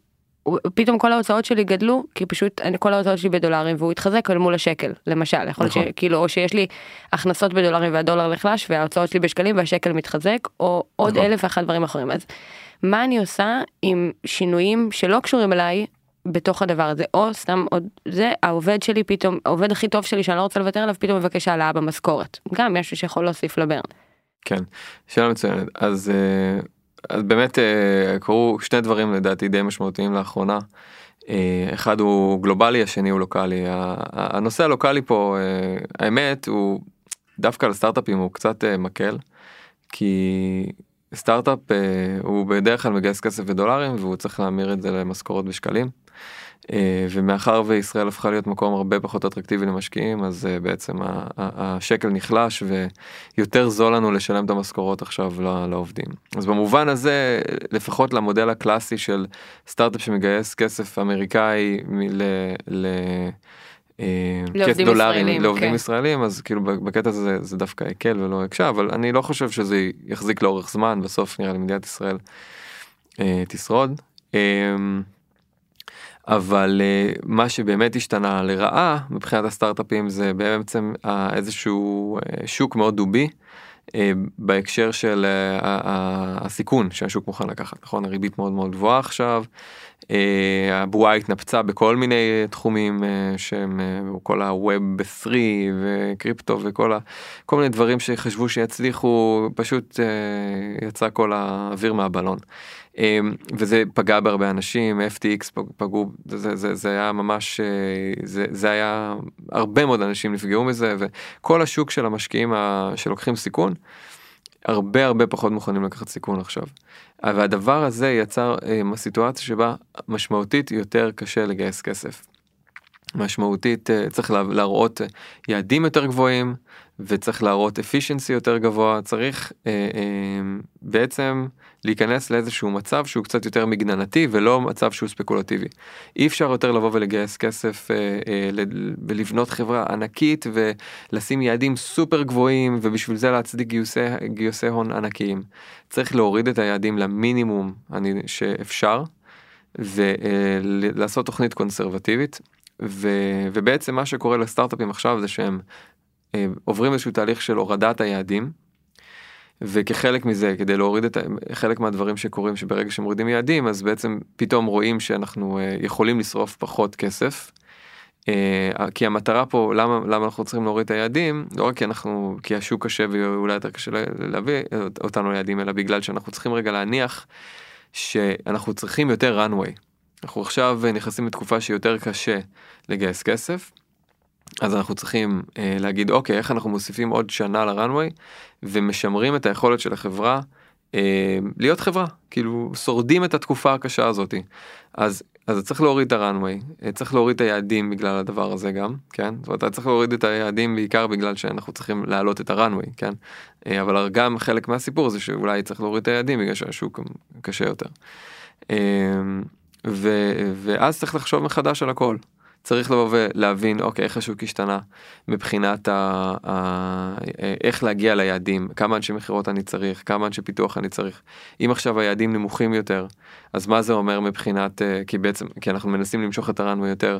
פתאום כל ההוצאות שלי גדלו כי פשוט אני כל ההוצאות שלי בדולרים והוא התחזק אל מול השקל למשל יכול להיות נכון. שכאילו או שיש לי הכנסות בדולרים והדולר נחלש וההוצאות שלי בשקלים והשקל מתחזק או עוד נכון. אלף ואחת דברים אחרים אז מה אני עושה עם שינויים שלא קשורים אליי בתוך הדבר הזה או סתם עוד זה העובד שלי פתאום העובד הכי טוב שלי שאני לא רוצה לוותר עליו פתאום מבקש העלאה במשכורת גם משהו שיכול להוסיף לברן. כן שאלה מצוינת אז. Uh... אז באמת אה, קרו שני דברים לדעתי די משמעותיים לאחרונה. אה, אחד הוא גלובלי השני הוא לוקאלי הנושא הלוקאלי פה אה, האמת הוא דווקא לסטארט-אפים הוא קצת מקל כי סטארט-אפ הוא בדרך כלל מגייס כסף בדולרים והוא צריך להמיר את זה למשכורות בשקלים. אה, ומאחר וישראל הפכה להיות מקום הרבה פחות אטרקטיבי למשקיעים אז אה, בעצם השקל נחלש ויותר זול לנו לשלם את המשכורות עכשיו לעובדים. אז במובן הזה לפחות למודל הקלאסי של סטארט-אפ שמגייס כסף אמריקאי ל... ל אה, כסף דולרים לעובדים כן. ישראלים אז כאילו בקטע הזה זה דווקא הקל ולא הקשה אבל אני לא חושב שזה יחזיק לאורך זמן בסוף נראה לי מדינת ישראל תשרוד. אבל uh, מה שבאמת השתנה לרעה מבחינת הסטארט-אפים זה בעצם uh, איזשהו uh, שוק מאוד דובי בהקשר של הסיכון שהשוק מוכן לקחת נכון הריבית מאוד מאוד גבוהה עכשיו. הבועה התנפצה בכל מיני תחומים שהם כל הווב ב-3 וקריפטו וכל ה, כל מיני דברים שחשבו שיצליחו פשוט יצא כל האוויר מהבלון. אמ, וזה פגע בהרבה אנשים FTX פגעו זה, זה, זה היה ממש אה, זה, זה היה הרבה מאוד אנשים נפגעו מזה וכל השוק של המשקיעים שלוקחים סיכון הרבה הרבה פחות מוכנים לקחת סיכון עכשיו. והדבר הזה יצר אמ, סיטואציה שבה משמעותית יותר קשה לגייס כסף. משמעותית אה, צריך להראות יעדים יותר גבוהים וצריך להראות efficiency יותר גבוה, צריך אה, אה, בעצם להיכנס לאיזשהו מצב שהוא קצת יותר מגננתי ולא מצב שהוא ספקולטיבי. אי אפשר יותר לבוא ולגייס כסף אה, אה, ולבנות חברה ענקית ולשים יעדים סופר גבוהים ובשביל זה להצדיק גיוסי, גיוסי הון ענקיים. צריך להוריד את היעדים למינימום אני, שאפשר ולעשות תוכנית קונסרבטיבית. ו, ובעצם מה שקורה לסטארט-אפים עכשיו זה שהם אה, עוברים איזשהו תהליך של הורדת היעדים. וכחלק מזה כדי להוריד את חלק מהדברים שקורים שברגע שמורידים יעדים אז בעצם פתאום רואים שאנחנו אה, יכולים לשרוף פחות כסף. אה, כי המטרה פה למה למה אנחנו צריכים להוריד את היעדים לא רק כי אנחנו כי השוק קשה ואולי יותר קשה להביא אותנו ליעדים אלא בגלל שאנחנו צריכים רגע להניח שאנחנו צריכים יותר runway. אנחנו עכשיו נכנסים לתקופה שיותר קשה לגייס כסף. אז אנחנו צריכים אה, להגיד אוקיי איך אנחנו מוסיפים עוד שנה לרנוויי ומשמרים את היכולת של החברה אה, להיות חברה כאילו שורדים את התקופה הקשה הזאתי אז אז צריך להוריד את הרנוויי אה, צריך להוריד את היעדים בגלל הדבר הזה גם כן זאת אומרת, צריך להוריד את היעדים בעיקר בגלל שאנחנו צריכים להעלות את הרנוויי כן אה, אבל גם חלק מהסיפור זה שאולי צריך להוריד את היעדים בגלל שהשוק קשה יותר. אה, ו, ואז צריך לחשוב מחדש על הכל. צריך לבוא ולהבין אוקיי איך השוק השתנה מבחינת ה, ה, איך להגיע ליעדים כמה אנשי מכירות אני צריך כמה אנשי פיתוח אני צריך אם עכשיו היעדים נמוכים יותר אז מה זה אומר מבחינת אה, כי בעצם כי אנחנו מנסים למשוך את הרן יותר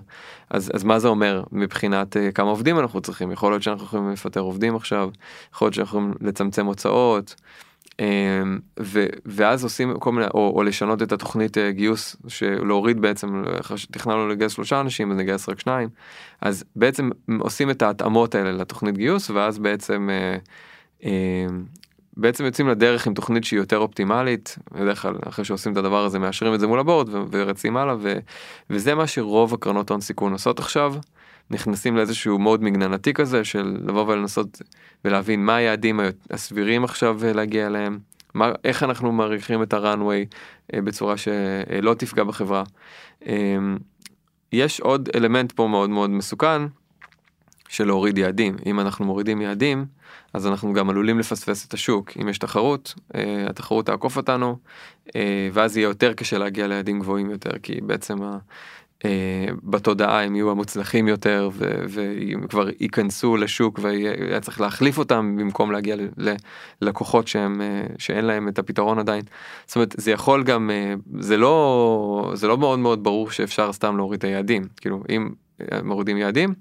אז אז מה זה אומר מבחינת אה, כמה עובדים אנחנו צריכים יכול להיות שאנחנו יכולים לפטר עובדים עכשיו יכול להיות שאנחנו יכולים לצמצם הוצאות. אמ, ו, ואז עושים כל מיני או, או לשנות את התוכנית אה, גיוס שלהוריד בעצם תכננו לגייס שלושה אנשים אז נגייס רק שניים אז בעצם עושים את ההתאמות האלה לתוכנית גיוס ואז בעצם אה, אה, בעצם יוצאים לדרך עם תוכנית שהיא יותר אופטימלית בדרך כלל אחרי שעושים את הדבר הזה מאשרים את זה מול הבורד ורצים הלאה ו, וזה מה שרוב הקרנות הון סיכון עושות עכשיו. נכנסים לאיזשהו מוד מגננתי כזה של לבוא ולנסות ולהבין מה היעדים הסבירים עכשיו להגיע אליהם, מה, איך אנחנו מעריכים את הראנוויי אה, בצורה שלא תפגע בחברה. אה, יש עוד אלמנט פה מאוד מאוד מסוכן של להוריד יעדים. אם אנחנו מורידים יעדים, אז אנחנו גם עלולים לפספס את השוק. אם יש תחרות, אה, התחרות תעקוף אותנו, ואז יהיה יותר קשה להגיע ליעדים גבוהים יותר, כי בעצם אה, בתודעה הם יהיו המוצלחים יותר והם כבר ייכנסו לשוק והיה צריך להחליף אותם במקום להגיע ללקוחות שהם אה, שאין להם את הפתרון עדיין. זאת אומרת זה יכול גם אה, זה לא זה לא מאוד מאוד ברור שאפשר סתם להוריד את היעדים כאילו אם מורידים יעדים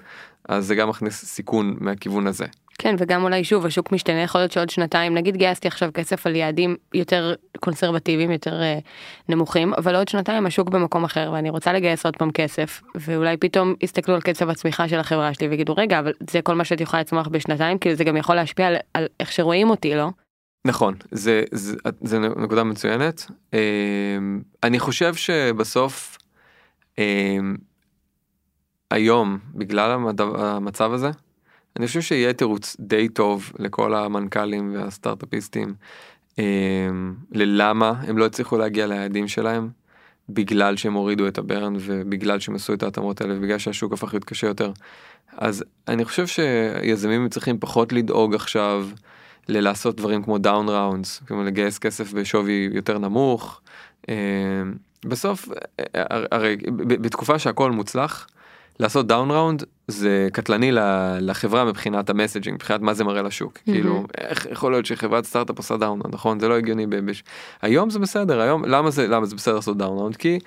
אז זה גם מכניס סיכון מהכיוון הזה. כן וגם אולי שוב השוק משתנה יכול להיות שעוד שנתיים נגיד גייסתי עכשיו כסף על יעדים יותר קונסרבטיביים יותר uh, נמוכים אבל עוד שנתיים השוק במקום אחר ואני רוצה לגייס עוד פעם כסף ואולי פתאום יסתכלו על קצב הצמיחה של החברה שלי ויגידו רגע אבל זה כל מה שאת יכולה לצמוח בשנתיים כאילו זה גם יכול להשפיע על, על איך שרואים אותי לא. נכון זה זה, זה נקודה מצוינת uh, אני חושב שבסוף uh, היום בגלל המצב הזה. אני חושב שיהיה תירוץ די טוב לכל המנכ"לים והסטארטאפיסטים אה, ללמה הם לא הצליחו להגיע ליעדים שלהם בגלל שהם הורידו את הברן ובגלל שהם עשו את ההתאמות האלה ובגלל שהשוק הפך להיות קשה יותר. אז אני חושב שיזמים צריכים פחות לדאוג עכשיו ללעשות דברים כמו down rounds, כמו לגייס כסף בשווי יותר נמוך. אה, בסוף הרי בתקופה שהכל מוצלח לעשות down round זה קטלני לחברה מבחינת ה messaging מבחינת מה זה מראה לשוק mm-hmm. כאילו איך יכול להיות שחברת סטארט-אפ עושה down round נכון זה לא הגיוני בש... היום זה בסדר היום למה זה למה זה בסדר לעשות down round כי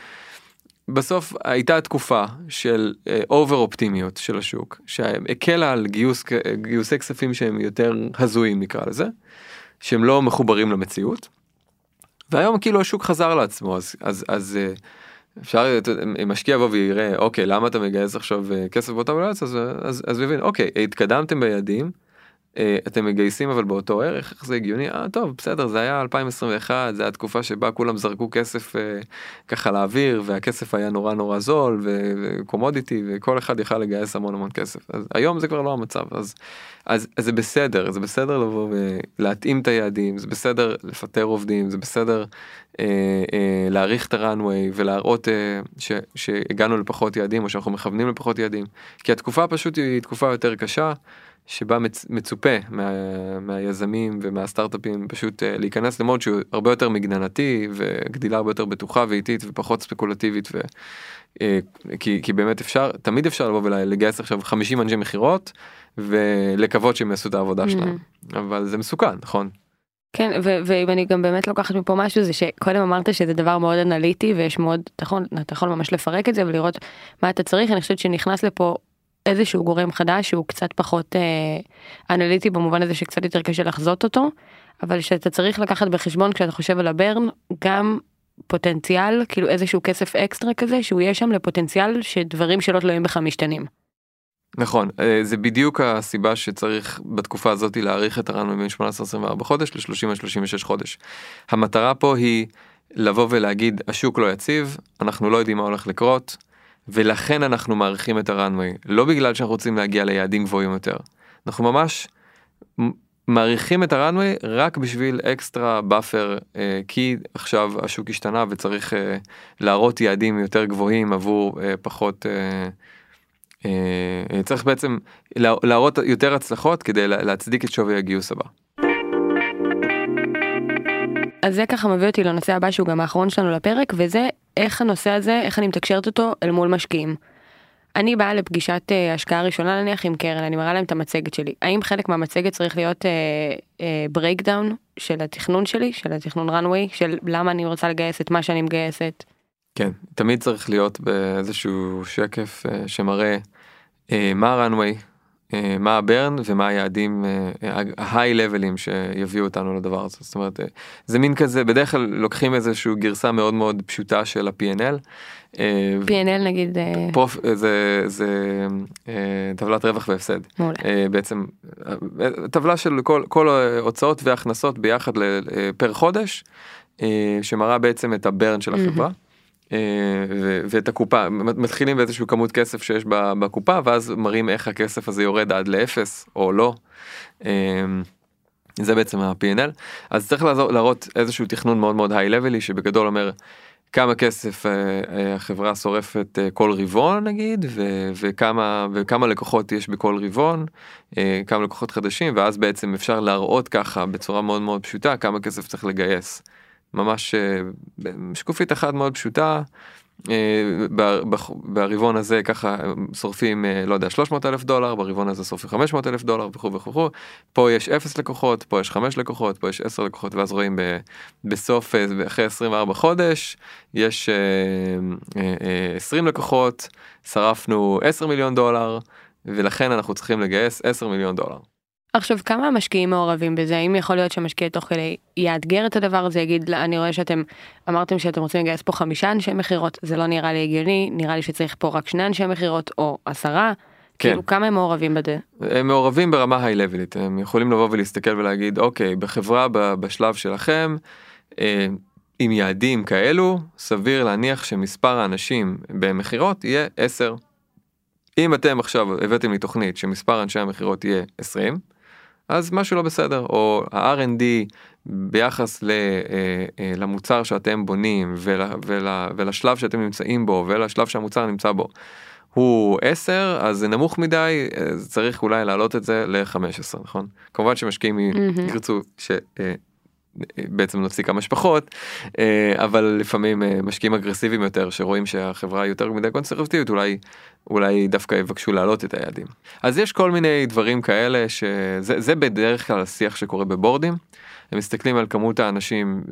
בסוף הייתה תקופה של over uh, אופטימיות של השוק שהקלה על גיוס גיוסי כספים שהם יותר הזויים נקרא לזה שהם לא מחוברים למציאות. והיום כאילו השוק חזר לעצמו אז אז אז. Uh, אפשר משקיע בו ויראה אוקיי למה אתה מגייס עכשיו אה, כסף באותה בלעץ אז אז אז מבין אוקיי התקדמתם ביעדים. אה, אתם מגייסים אבל באותו ערך איך זה הגיוני אה טוב בסדר זה היה 2021 זה התקופה שבה כולם זרקו כסף אה, ככה לאוויר והכסף היה נורא נורא זול וקומודיטי וכל אחד יכל לגייס המון המון כסף אז היום זה כבר לא המצב אז אז, אז זה בסדר זה בסדר לבוא ולהתאים את היעדים זה בסדר לפטר עובדים זה בסדר אה, אה, להעריך את הראנוויי ולהראות אה, ש, שהגענו לפחות יעדים או שאנחנו מכוונים לפחות יעדים כי התקופה פשוט היא תקופה יותר קשה. שבה מצ, מצופה מה, מהיזמים ומהסטארט-אפים פשוט uh, להיכנס למוד שהוא הרבה יותר מגננתי וגדילה הרבה יותר בטוחה ואיטית ופחות ספקולטיבית ו, uh, כי, כי באמת אפשר תמיד אפשר לבוא ולגייס עכשיו 50 אנשי מכירות ולקוות שהם יעשו את העבודה שלהם. אבל זה מסוכן נכון. כן ו- ואם אני גם באמת לוקחת מפה משהו זה שקודם אמרת שזה דבר מאוד אנליטי ויש מאוד נכון אתה יכול ממש לפרק את זה ולראות מה אתה צריך. אני חושבת שנכנס לפה איזשהו גורם חדש שהוא קצת פחות אה, אנליטי במובן הזה שקצת יותר קשה לחזות אותו אבל שאתה צריך לקחת בחשבון כשאתה חושב על הברן גם פוטנציאל כאילו איזשהו כסף אקסטרה כזה שהוא יהיה שם לפוטנציאל שדברים שלא תלויים בך משתנים. נכון אה, זה בדיוק הסיבה שצריך בתקופה הזאת להאריך את הרעיון מ-18-24 חודש ל-30-36 חודש. המטרה פה היא לבוא ולהגיד השוק לא יציב אנחנו לא יודעים מה הולך לקרות ולכן אנחנו מעריכים את הרנווי לא בגלל שאנחנו רוצים להגיע ליעדים גבוהים יותר אנחנו ממש מאריכים את ה runway רק בשביל extra buffer אה, כי עכשיו השוק השתנה וצריך אה, להראות יעדים יותר גבוהים עבור אה, פחות. אה, אה, אה, צריך בעצם להראות יותר הצלחות כדי להצדיק את שווי הגיוס הבא. אז זה ככה מביא אותי לנושא הבא שהוא גם האחרון שלנו לפרק וזה איך הנושא הזה איך אני מתקשרת אותו אל מול משקיעים. אני באה לפגישת uh, השקעה ראשונה נניח עם קרן אני מראה להם את המצגת שלי האם חלק מהמצגת צריך להיות breakdown uh, uh, של התכנון שלי של התכנון runway של למה אני רוצה לגייס את מה שאני מגייסת. כן, תמיד צריך להיות באיזשהו שקף uh, שמראה uh, מה uh, מה ה burn ומה היעדים ה high uh, level ים שיביאו אותנו לדבר הזה. זאת אומרת, זה מין כזה, בדרך כלל לוקחים איזושהי גרסה מאוד מאוד פשוטה של ה-P&L. P&L נגיד. פרופ, זה, זה טבלת רווח והפסד. מעולה. בעצם טבלה של כל, כל הוצאות והכנסות ביחד פר חודש, שמראה בעצם את הברן של החברה. Mm-hmm. אה, ואת הקופה מתחילים באיזשהו כמות כסף שיש בקופה ואז מראים איך הכסף הזה יורד עד לאפס או לא. אה, זה בעצם ה-P&L אז צריך לעזור, להראות איזשהו תכנון מאוד מאוד היי-לבלי שבגדול אומר כמה כסף אה, החברה שורפת כל רבעון נגיד ו- וכמה וכמה לקוחות יש בכל רבעון כמה לקוחות חדשים ואז בעצם אפשר להראות ככה בצורה מאוד מאוד פשוטה כמה כסף צריך לגייס. ממש אה, שקופית אחת מאוד פשוטה. אה, ברבעון הזה ככה שורפים אה, לא יודע 300 אלף דולר ברבעון הזה שורפים 500 אלף דולר וכו' וכו' פה יש 0 לקוחות פה יש 5 לקוחות פה יש 10 לקוחות ואז רואים בסוף אחרי 24 חודש יש 20 לקוחות שרפנו 10 מיליון דולר ולכן אנחנו צריכים לגייס 10 מיליון דולר. עכשיו כמה המשקיעים מעורבים בזה האם יכול להיות שהמשקיע תוך כדי יאתגר את הדבר הזה יגיד אני רואה שאתם אמרתם שאתם רוצים לגייס פה חמישה אנשי מכירות זה לא נראה לי הגיוני נראה לי שצריך פה רק שני אנשי מכירות או עשרה. כן. כאילו כמה הם מעורבים בזה? הם מעורבים ברמה היי-לבלית הם יכולים לבוא ולהסתכל ולהגיד אוקיי בחברה בשלב שלכם אה, עם יעדים כאלו סביר להניח שמספר האנשים במכירות יהיה 10. אם אתם עכשיו הבאתם לי תוכנית שמספר אנשי המכירות יהיה 20 אז משהו לא בסדר או ה-R&D ביחס ל, אה, אה, למוצר שאתם בונים ול, ול, ולשלב שאתם נמצאים בו ולשלב שהמוצר נמצא בו הוא 10 אז זה נמוך מדי אז צריך אולי להעלות את זה ל-15 נכון כמובן שמשקיעים mm-hmm. ירצו ש... אה, בעצם נוציא כמה שפחות אבל לפעמים משקיעים אגרסיביים יותר שרואים שהחברה יותר מדי קונסרבטיבית אולי אולי דווקא יבקשו להעלות את היעדים. אז יש כל מיני דברים כאלה שזה בדרך כלל השיח שקורה בבורדים. הם מסתכלים על כמות האנשים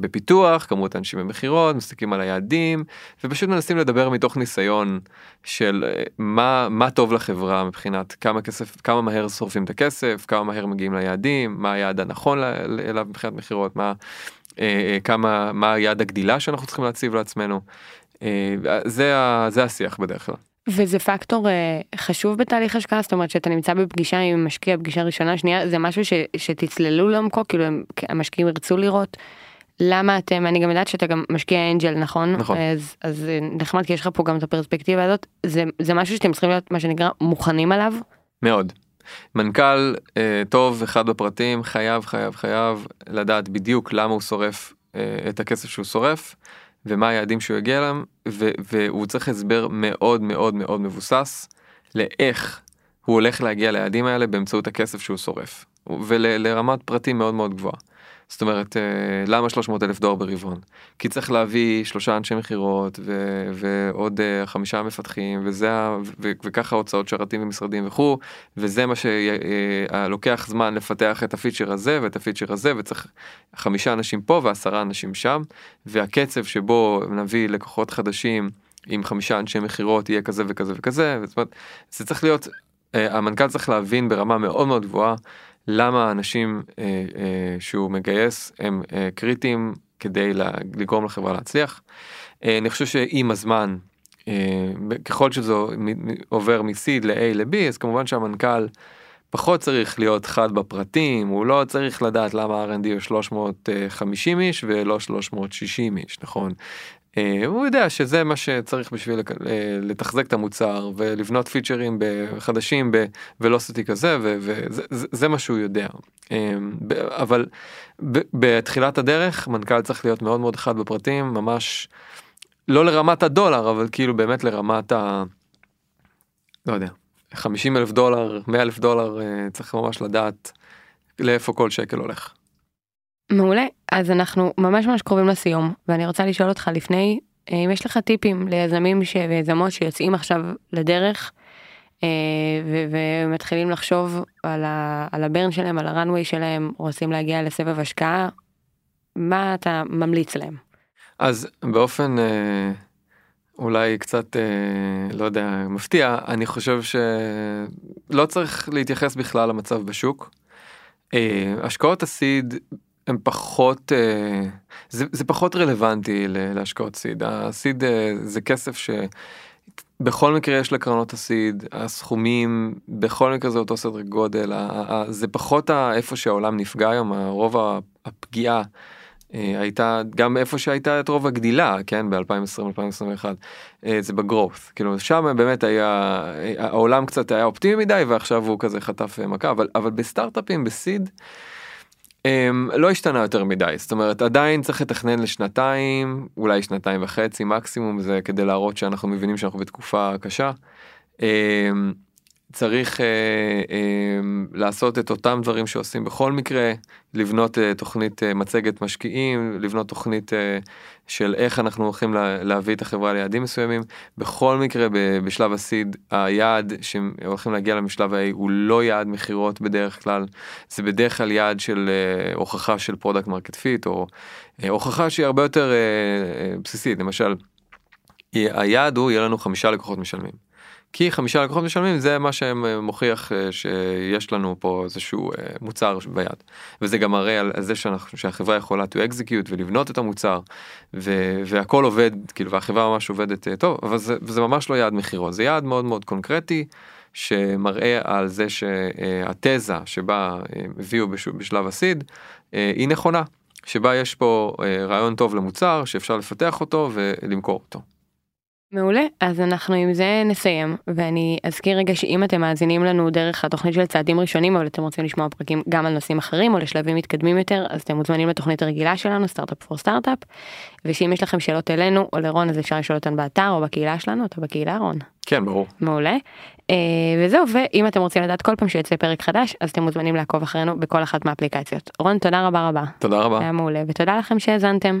בפיתוח, כמות האנשים במכירות, מסתכלים על היעדים, ופשוט מנסים לדבר מתוך ניסיון של אה, מה, מה טוב לחברה מבחינת כמה כסף, כמה מהר שורפים את הכסף, כמה מהר מגיעים ליעדים, מה היעד הנכון אליו מבחינת מכירות, מה, אה, אה, כמה, מה היעד הגדילה שאנחנו צריכים להציב לעצמנו. זה, זה השיח בדרך כלל. וזה פקטור uh, חשוב בתהליך השקעה זאת אומרת שאתה נמצא בפגישה עם משקיע פגישה ראשונה שנייה זה משהו ש, שתצללו לעומקו כאילו הם, המשקיעים ירצו לראות. למה אתם אני גם יודעת שאתה גם משקיע אנג'ל נכון נכון אז אז אה, נחמד כי יש לך פה גם את הפרספקטיבה הזאת זה זה משהו שאתם צריכים להיות מה שנקרא מוכנים עליו. מאוד. מנכ"ל אה, טוב אחד בפרטים חייב חייב חייב לדעת בדיוק למה הוא שורף אה, את הכסף שהוא שורף ומה היעדים שהוא יגיע אליהם והוא צריך הסבר מאוד מאוד מאוד מבוסס לאיך הוא הולך להגיע ליעדים האלה באמצעות הכסף שהוא שורף, ולרמת פרטים מאוד מאוד גבוהה. זאת אומרת, אה, למה 300 אלף דולר ברבעון? כי צריך להביא שלושה אנשי מכירות ו- ועוד uh, חמישה מפתחים וזה ו- וככה הוצאות שרתים ומשרדים וכו' וזה מה שלוקח uh, זמן לפתח את הפיצ'ר הזה ואת הפיצ'ר הזה וצריך חמישה אנשים פה ועשרה אנשים שם והקצב שבו נביא לקוחות חדשים עם חמישה אנשי מכירות יהיה כזה וכזה וכזה זאת אומרת, זה צריך להיות המנכ"ל צריך להבין ברמה מאוד מאוד גבוהה. למה האנשים אה, אה, שהוא מגייס הם אה, קריטיים כדי לגרום לחברה להצליח. אה, אני חושב שעם הזמן, אה, ככל שזה עובר מ-C ל-A ל-B, אז כמובן שהמנכ"ל פחות צריך להיות חד בפרטים, הוא לא צריך לדעת למה R&D הוא 350 איש ולא 360 איש, נכון? אה, הוא יודע שזה מה שצריך בשביל אה, לתחזק את המוצר ולבנות פיצ'רים חדשים בוולוסיטי כזה וזה מה שהוא יודע. אה, אבל בתחילת הדרך מנכ"ל צריך להיות מאוד מאוד חד בפרטים ממש לא לרמת הדולר אבל כאילו באמת לרמת ה... לא יודע 50 אלף דולר 100 אלף דולר צריך ממש לדעת לאיפה כל שקל הולך. מעולה, אז אנחנו ממש ממש קרובים לסיום, ואני רוצה לשאול אותך לפני, אה, אם יש לך טיפים ליזמים ויזמות שיוצאים עכשיו לדרך, אה, ומתחילים לחשוב על, ה, על הברן שלהם, על הראנוויי שלהם, רוצים להגיע לסבב השקעה, מה אתה ממליץ להם? אז באופן אה, אולי קצת, לא יודע, מפתיע, אני חושב שלא צריך להתייחס בכלל למצב בשוק. השקעות הסיד הם פחות אה, זה, זה פחות רלוונטי להשקעות סיד הסיד אה, זה כסף שבכל מקרה יש לקרנות הסיד הסכומים בכל מקרה זה אותו סדר גודל זה פחות איפה שהעולם נפגע היום רוב הפגיעה. אה, הייתה גם איפה שהייתה את רוב הגדילה כן ב2020 2021 זה בגרוס כאילו שם באמת היה העולם קצת היה אופטימי מדי ועכשיו הוא כזה חטף מכה אבל אבל בסטארט-אפים בסיד. Um, לא השתנה יותר מדי זאת אומרת עדיין צריך לתכנן לשנתיים אולי שנתיים וחצי מקסימום זה כדי להראות שאנחנו מבינים שאנחנו בתקופה קשה. צריך uh, uh, לעשות את אותם דברים שעושים בכל מקרה, לבנות uh, תוכנית uh, מצגת משקיעים, לבנות תוכנית uh, של איך אנחנו הולכים לה, להביא את החברה ליעדים מסוימים. בכל מקרה ב, בשלב ה seed היעד שהולכים להגיע למשלב ה הוא לא יעד מכירות בדרך כלל, זה בדרך כלל יעד של uh, הוכחה של product market fit או uh, הוכחה שהיא הרבה יותר uh, uh, בסיסית, למשל היעד הוא יהיה לנו חמישה לקוחות משלמים. כי חמישה לקוחות משלמים זה מה שמוכיח אה, שיש לנו פה איזשהו אה, מוצר ביד. וזה גם מראה על זה שאנחנו שהחברה יכולה to execute ולבנות את המוצר ו, והכל עובד כאילו והחברה ממש עובדת אה, טוב אבל זה, זה ממש לא יעד מכירות זה יעד מאוד מאוד קונקרטי שמראה על זה שהתזה שבה הביאו בשלב הסיד היא נכונה. שבה יש פה רעיון טוב למוצר שאפשר לפתח אותו ולמכור אותו. מעולה, אז אנחנו עם זה נסיים, ואני אזכיר רגע שאם אתם מאזינים לנו דרך התוכנית של צעדים ראשונים, אבל אתם רוצים לשמוע פרקים גם על נושאים אחרים או לשלבים מתקדמים יותר, אז אתם מוזמנים לתוכנית הרגילה שלנו, סטארט-אפ פור סטארט-אפ, ושאם יש לכם שאלות אלינו או לרון אז אפשר לשאול אותן באתר או בקהילה שלנו, אתה בקהילה רון. כן, ברור. מעולה. Uh, וזהו, ואם אתם רוצים לדעת כל פעם שיוצא פרק חדש, אז אתם מוזמנים לעקוב אחרינו בכל אחת מהאפליקציות. רון, תודה רבה רבה. תודה רבה. היה מעולה, ותודה לכם שהאזנתם.